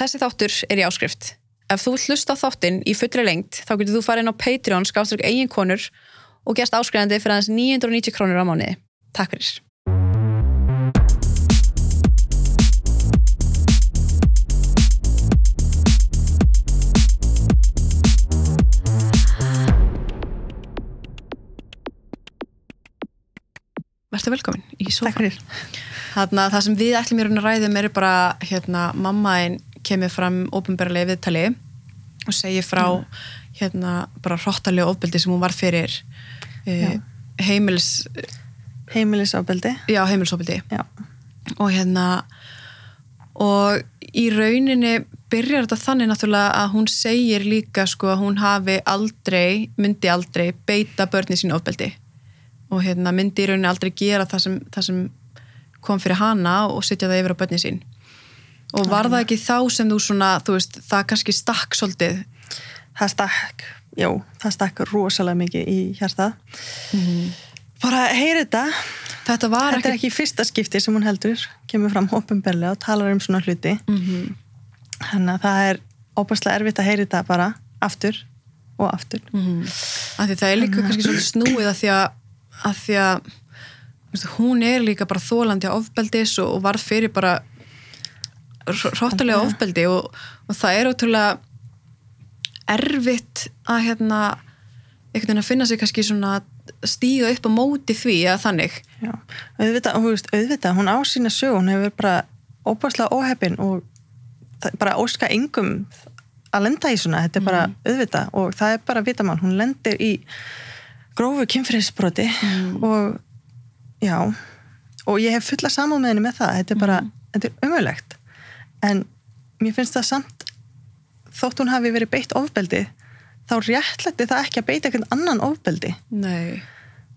þessi þáttur er í áskrift. Ef þú hlusta þáttinn í fullri lengt, þá getur þú farið inn á Patreon, skáströkk eigin konur og gerst áskrifandi fyrir aðeins 990 krónur á mánuði. Takk fyrir. Verður velkomin í Takk sofan. fyrir. Þarna, það sem við ætlum í raun að ræðum er bara hérna, mammaðin kemur fram ópenbarlega viðtali og segir frá hérna, bara hróttalega ofbeldi sem hún var fyrir uh, heimils Heimilisofbeldi. já, heimilisofbeldi. Já. og hérna og í rauninni byrjar þetta þannig náttúrulega að hún segir líka sko að hún hafi aldrei, myndi aldrei beita börni sín ofbeldi. Og hérna myndi í rauninni aldrei gera það sem, það sem kom fyrir hana og setja það yfir á börni sín og var það ekki þá sem þú svona, þú veist, það kannski stakk svolítið Það stakk, já, það stakk rosalega mikið í hjartað. Bara heyri þetta. þetta var Þetta er ekki ekki í fyrsta skipti sem hún heldur, kemur fram opinberlega og talar um svona hluti. Mhm. Þannig að það er óbærslega erfitt að heyri þetta bara aftur og aftur. mm af því það er líka kannski svolítið snúið að því að, að, því að hún er líka bara þólandi á ofbeldis og, og varð fyrir bara hróttalega ofbeldi og, og það er ótrúlega erfitt að hérna einhvern veginn að finna sig kannski svona stíga upp á móti því að þannig. Já, auðvitað, auðvitað, hún á sína sög, hún hefur bara óbærslega óheppin og bara óska engum að lenda í svona, þetta er bara auðvitað og það er bara vitamál, hún lendir í grófu kynfriðsbroti og já, og ég hef fulla samúð með henni með það, þetta er bara, þetta er umöðlegt en mér finnst það samt þótt hún hafi verið beitt ofbeldi þá réttlætti það ekki að beita einhvern annan ofbeldi. Nei.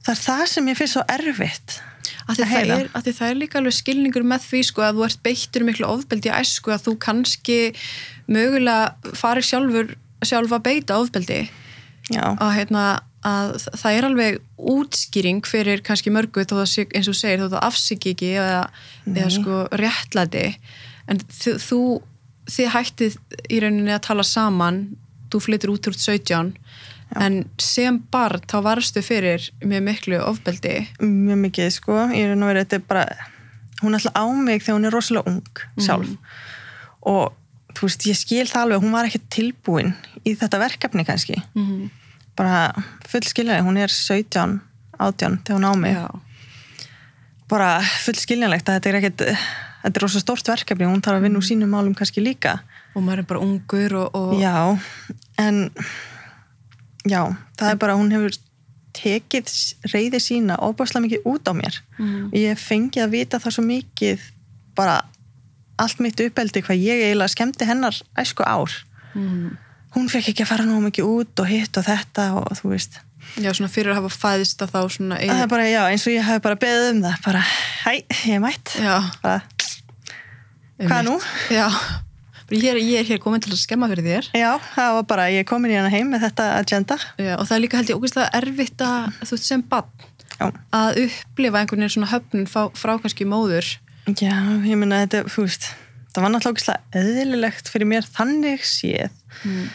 það er það sem ég finnst svo erfitt því, Að það er, því það er líka alveg skilningur með því sko að þú ert beittur miklu ofbeldi í æsku að þú kannski mögulega farir sjálfur sjálf að beita ofbeldi. Já, að, hérna, að það er alveg útskýring fyrir kannski mörgu þó það eins og segir þó það afsiki ekki eða, eða sko réttlæti en þú, þú þið hættið í rauninni að tala saman þú flyttir út úr 17 en sem barn þá varstu fyrir mjög miklu ofbeldi. Mjög mikið sko. Ég er nú verið, þetta er bara hún er alltaf á mig þegar hún er rosalega ung sjálf. Og þú veist, ég skil það alveg, hún var ekki tilbúin í þetta verkefni kannski. Mm bara full skiljanlega, hún er 17 18 þegar hún á mig. Já, bara full skiljanlegt að þetta er ekkit þetta er rosa stórt verkefni, hún þarf að vinna úr sínum málum kannski líka. Og maður er bara ungur og, og Já, en já, það er bara, hún hefur tekið reyði sína óbáslega mikið út á mér. Mhm. og ég fengi að vita það svo mikið bara allt mitt uppeldi hvað ég eiginlega skemmti hennar æsku ár. Mm, hún fekk ekki að fara nú mikið út og hitt og þetta og þú veist. Já, svona fyrir að hafa fæðist að þá svona það er bara, já, eins og ég hef bara beðið um það bara, hæ, ég mætt. Já, bara, hvað nú? Já, ég er, ég er hér komin til að skemma fyrir þér. Já, það var bara, ég er komin í hana heim með þetta agenda. Já, og það er líka held ég ógeðslega erfitt að þú veist sem bann að upplifa einhvern veginn svona höfnun frá, frá kannski móður. Já, ég meina þetta, þú veist, það var náttúrulega ógeðslega eðlilegt fyrir mér þannig séð. Mm.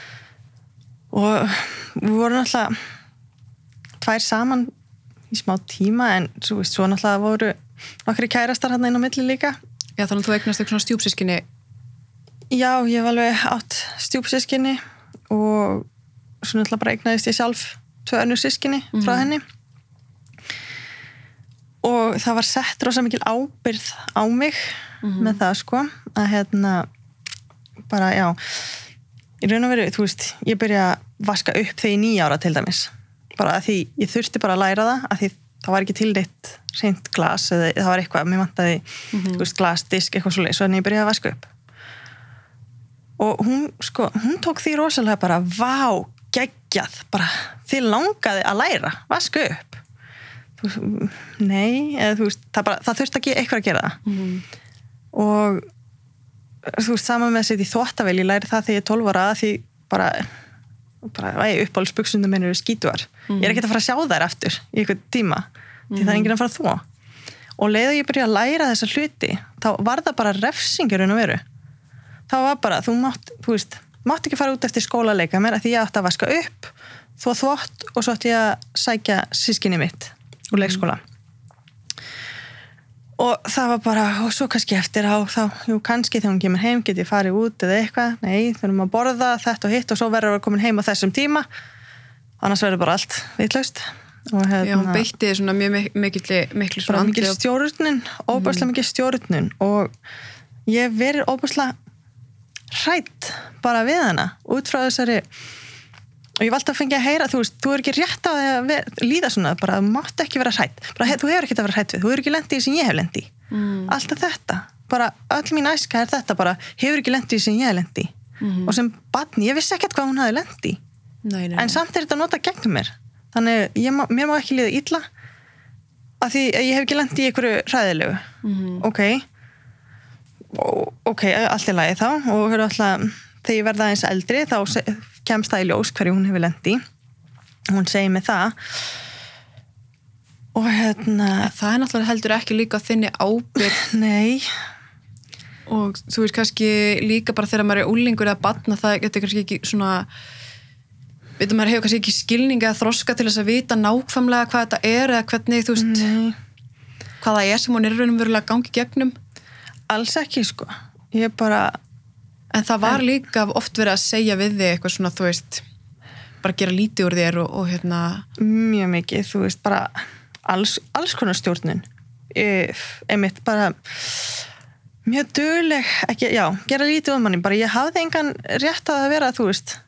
og við vorum náttúrulega tvær saman í smá tíma en svo, veist, svo náttúrulega voru nokkri kærastar hann inn á milli líka. Já, þannig að þú eignast eitthvað svona stjúpsískinni Já, ég hef alveg átt stjúpsískinni og svo náttúrulega bara eignaðist ég sjálf tvö önnur sískinni frá Mhm. henni og það var sett rosa mikil ábyrð á mig Mhm. með það sko að hérna bara já í raun og veru, þú veist, ég byrja að vaska upp þegar ég nýja ára til dæmis bara að því ég þurfti bara að læra það að því það var ekki tilditt reynd glas eða það var eitthvað, mér vantaði Mhm. þú veist, glas, disk, eitthvað svo leið svo þannig ég byrjaði að vaska upp og hún, sko, hún tók því rosalega bara, vá, geggjað bara, þið langaði að læra vaska upp þú, veist, nei, eða þú veist það, bara, það þurfti ekki eitthvað að gera það mm. og þú veist, saman með að setja í þvóttavel ég læri það þegar ég er 12 ára því bara, bara væ, uppáhaldsbuksundum minn eru skítuar, ég er ekki að fara að sjá þær aftur í eitthvað tíma, því það er enginn að fara að þvó og leiðu ég byrja að læra þessa hluti þá var það bara refsingur en að veru. Þá var bara, þú mátt, þú veist mátt ekki fara út eftir skólaleika mér að því ég átti að vaska upp þvó þvott og svo átti ég að sækja sískinni mitt úr leikskóla og það var bara, og svo kannski eftir á þá, jú kannski þegar hún kemur heim get ég farið út eða eitthvað, nei þurfum að borða þetta og hitt og svo verður að komin heim á þessum tíma. Annars verður bara allt vitlaust. Já, hún hérna, beitti svona mjög mikil andlegu- stjórnun óbærslega mikil stjórnun. Og ég verið óbærslega hrætt bara við hana út frá þessari og ég valdi að fengja að heyra, þú veist, þú er ekki rétt að líða svona, bara mátt ekki vera hrætt bara, þú hefur ekki að vera hrætt við, þú hefur ekki lendið sem ég hef lendið Mm. alltaf þetta, bara öll mín æska er þetta bara, hefur ekki lendið sem ég hef lendið í. Mhm. og sem batni, ég vissi ekkert hvað hún hafi lendið en samt er þetta að nota gegnum mér. Þannig ég má, mér má ekki liða illa af því að ég hef ekki lendið í einhverju hræðilegu. Mhm. ok. Ó- ok, allt í lagi þá. Og alltaf, þegar ég verða aðeins eldri þá kemst það í ljós hverju hún hefur lendið í. Hún segir mig það. Og hérna Það er náttúrulega heldur ekki líka þinni ábyrg nei, og þú veist kannski líka bara þegar maður er úlingur eða batna það getur kannski ekki svona veitum maður hefur kannski ekki skilning eða þroska til þess að vita nákvæmlega hvað þetta er eða hvernig þú veist nei. hvað það er sem hún er raunverulega að gangi gegnum. Alls ekki sko. Ég bara, en það var líka oft verið að segja við þig eitthvað svona þú veist bara gera lítið úr þér og, og hérna mjög mikið, þú veist, bara alls, alls konar stjórnun. Ég, einmitt bara mjög dugleg, ekki, já, gera lítið um manni, bara ég hafði engan rétt að vera, þú veist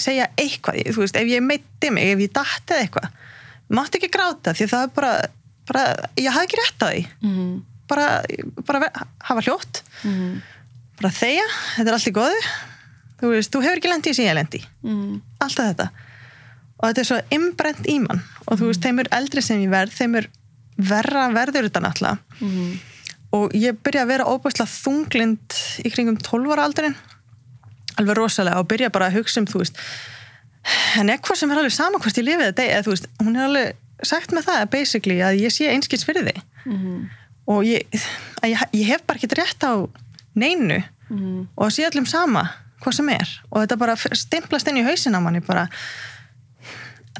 segja eitthvað, þú veist, ef ég meitti mig ef ég datti eða eitthvað mátti ekki gráta, því það er bara, bara ég hafði ekki rétt að því. Mm, bara, bara ver, hafa hljótt. Mm, bara þegja, þetta er allt í góðu. Þú veist, þú hefur ekki lendið sem ég lendi mm, alltaf þetta. Og þetta er svo imbrent í mann. Og þú veist, þeim er eldri sem ég verð þeim er verra verður þetta náttúrulega. Mm, og ég byrja að vera óbærslega þunglind í kringum 12 ára aldurinn. Alveg rosalega og byrja bara að hugsa um þú veist, en eitthvað sem er alveg sama hvort ég lifið þetta, eða þú veist hún er alveg sagt með það basically að ég sé einskils fyrir þig mm, og ég, ég, ég hef bara ekki rétt á neinu mm, og sé öllum sama hvað sem er. Og þetta bara stimplast inn í hausin á manni bara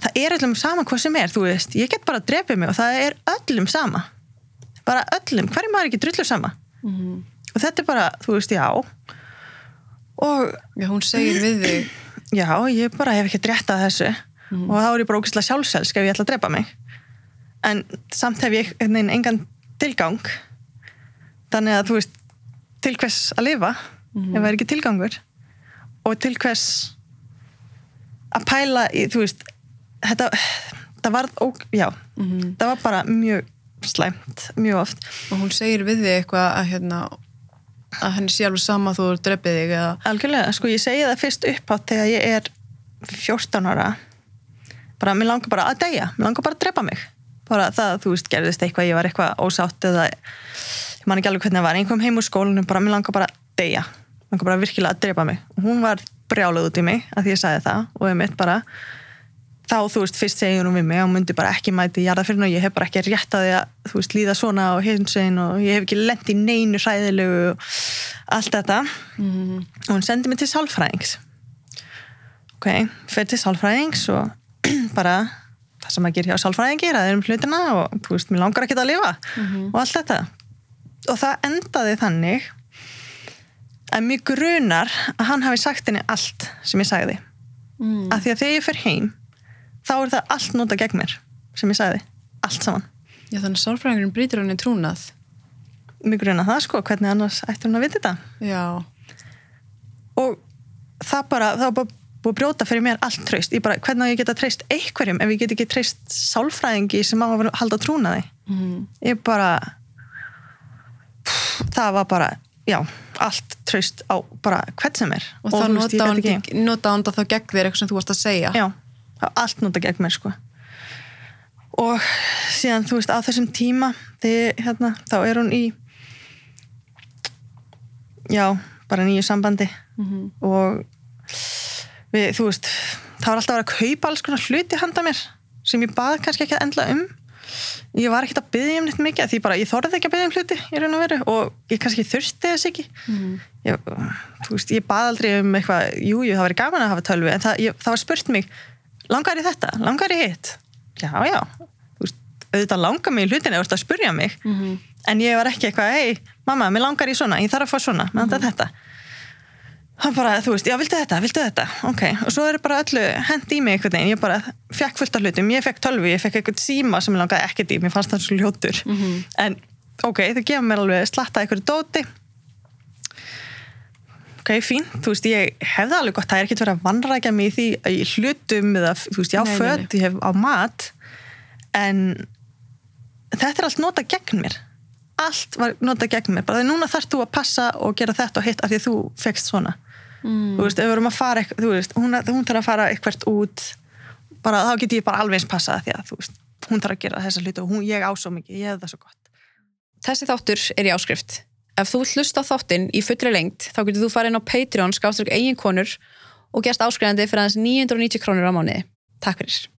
það er öllum sama hvað sem er þú veist, ég get bara að drepa mig og það er öllum sama. Bara öllum, hverjum maður ekki drullu sama. Mm. og þetta er bara, þú veist, já. Og Já, hún segir við þig. Já, ég bara hef ekki rétt að þessu. Mhm. og þá er ég bara ógæslega sjálfselsk ef ég ætla að drepa mig. En samt hef ég engan tilgang. Þannig að þú veist til hvers að lifa Mhm. ef það er ekki tilgangur og til hvers að pæla í, þú veist þetta, þetta var ó, já, mm, það var bara mjög slæmt, mjög oft. Og hún segir við þig eitthvað að hérna að henni sé alveg sama þú er dreppið þig eða algjörlega, sko ég segi það fyrst upp á þegar ég er 14 ára. Bara, mér langar bara að deyja mér langar bara að drepa mig. Bara það, þú veist, gerðist eitthvað, ég var eitthvað ósátt eða, ég man ekki alveg hvernig það var. Einhverjum heim úr skólunum, bara mér langar bara að deyja. Mér langar bara virkilega að drepa mig. Og hún var brjáluð út í mig að því ég sagði það. Og ég mitt bara þá, þú veist, fyrst segir hún við mig og hún myndi bara ekki mæti í jarðafyrinu og ég hef bara ekki rétt að því að, þú veist, líða svona og hinsvegin og ég hef ekki lent í neinu hræðilegu og allt þetta. Mm, og hún sendi mig til sálfræðings. Ok, fyrir til sálfræðings og bara það sem að gera hjá sálfræðingi ræðir um hlutina og þú veist, mér langar ekki að lifa Mhm. og allt þetta og það endaði þannig að mjög grunar að hann hafi sagt henni allt sem ég sagði. Mm, að því að þegar ég fer heim þá er það allt nota gegn mér sem ég sagði, allt saman. Já, þannig að sálfræðingurinn brýtur henni trúnað. Mjög grunar það sko, hvernig annars ætti hún að vita þetta? Já, og það bara, það var bara búið að brjóta fyrir mér allt treyst, ég bara, hvernig á ég geta treyst einhverjum ef ég get ekki treyst sálfræðingi sem á að halda trúnaði? Mm, ég bara það var bara, já allt treyst á bara hvern sem er. Og þá veist, ég nota hann, þá gegn þér eitthvað sem þú varst að segja. Já, allt nota gegn mér sko. Og síðan þú veist á þessum tíma þegar, hérna, þá er hún í já, bara nýju sambandi. Mhm. og við, þú veist, það var alltaf að vera að kaupa alls konar hluti handa mér sem ég baði kannski ekki að endla um ég var ekkert að byggja um neitt mikið því bara, ég þorði ekki að byggja um hluti í raun og veru og ég kannski þurfti þess ekki. Mhm. ég, þú veist, ég bað aldrei um eitthvað, jú, jú, það var gaman að hafa tölvi en það, ég, það var spurt mig langar í þetta, langar í hitt? Já, já, þú veist, auðvitað langar mig í hlutinu, þú veist að spurja mig. Mhm. en ég var ekki eitthvað, hei, mamma, mér langar í svona ég þarf að fá svona, með mm þetta það bara, þú veist, já, viltu þetta, viltu þetta? Ok, og svo er bara öllu hend í mig einhvern veginn, ég bara fekk fullt af hlutum. Ég fekk tölvi, ég fekk eitthvað síma sem ég langaði ekkert í. Mér fannst það svo ljótur. En ok, þau gefa mér alveg slatta eitthvað dóti. Ok, fín, þú veist, ég hefði alveg gott, það er ekkert verið að vannrækja mig í því í hlutum eða, þú veist, ég á Nei, nei, nei. föt, ég hef á mat. En þetta er allt nota gegn mér. Allt var nota gegn mér, bara því núna þarf þú að passa og gera þetta og hitt af því að þú fekst svona Mm. þú veist, ef við erum að fara eitthvað, þú veist, hún, hún þarf að fara eitthvað út bara þá get ég bara alveg eins passað því að þú veist, hún þarf að gera þessa hluti og hún, ég á svo mikið, ég hef það svo gott Þessi þáttur er í áskrift. Ef þú hlusta á þáttinn í fullri lengt, þá getur þú farið inn á Patreon, skáströkk eigin konur og gerst áskrifandi fyrir aðeins 990 krónur á mánuði. Takk fyrir.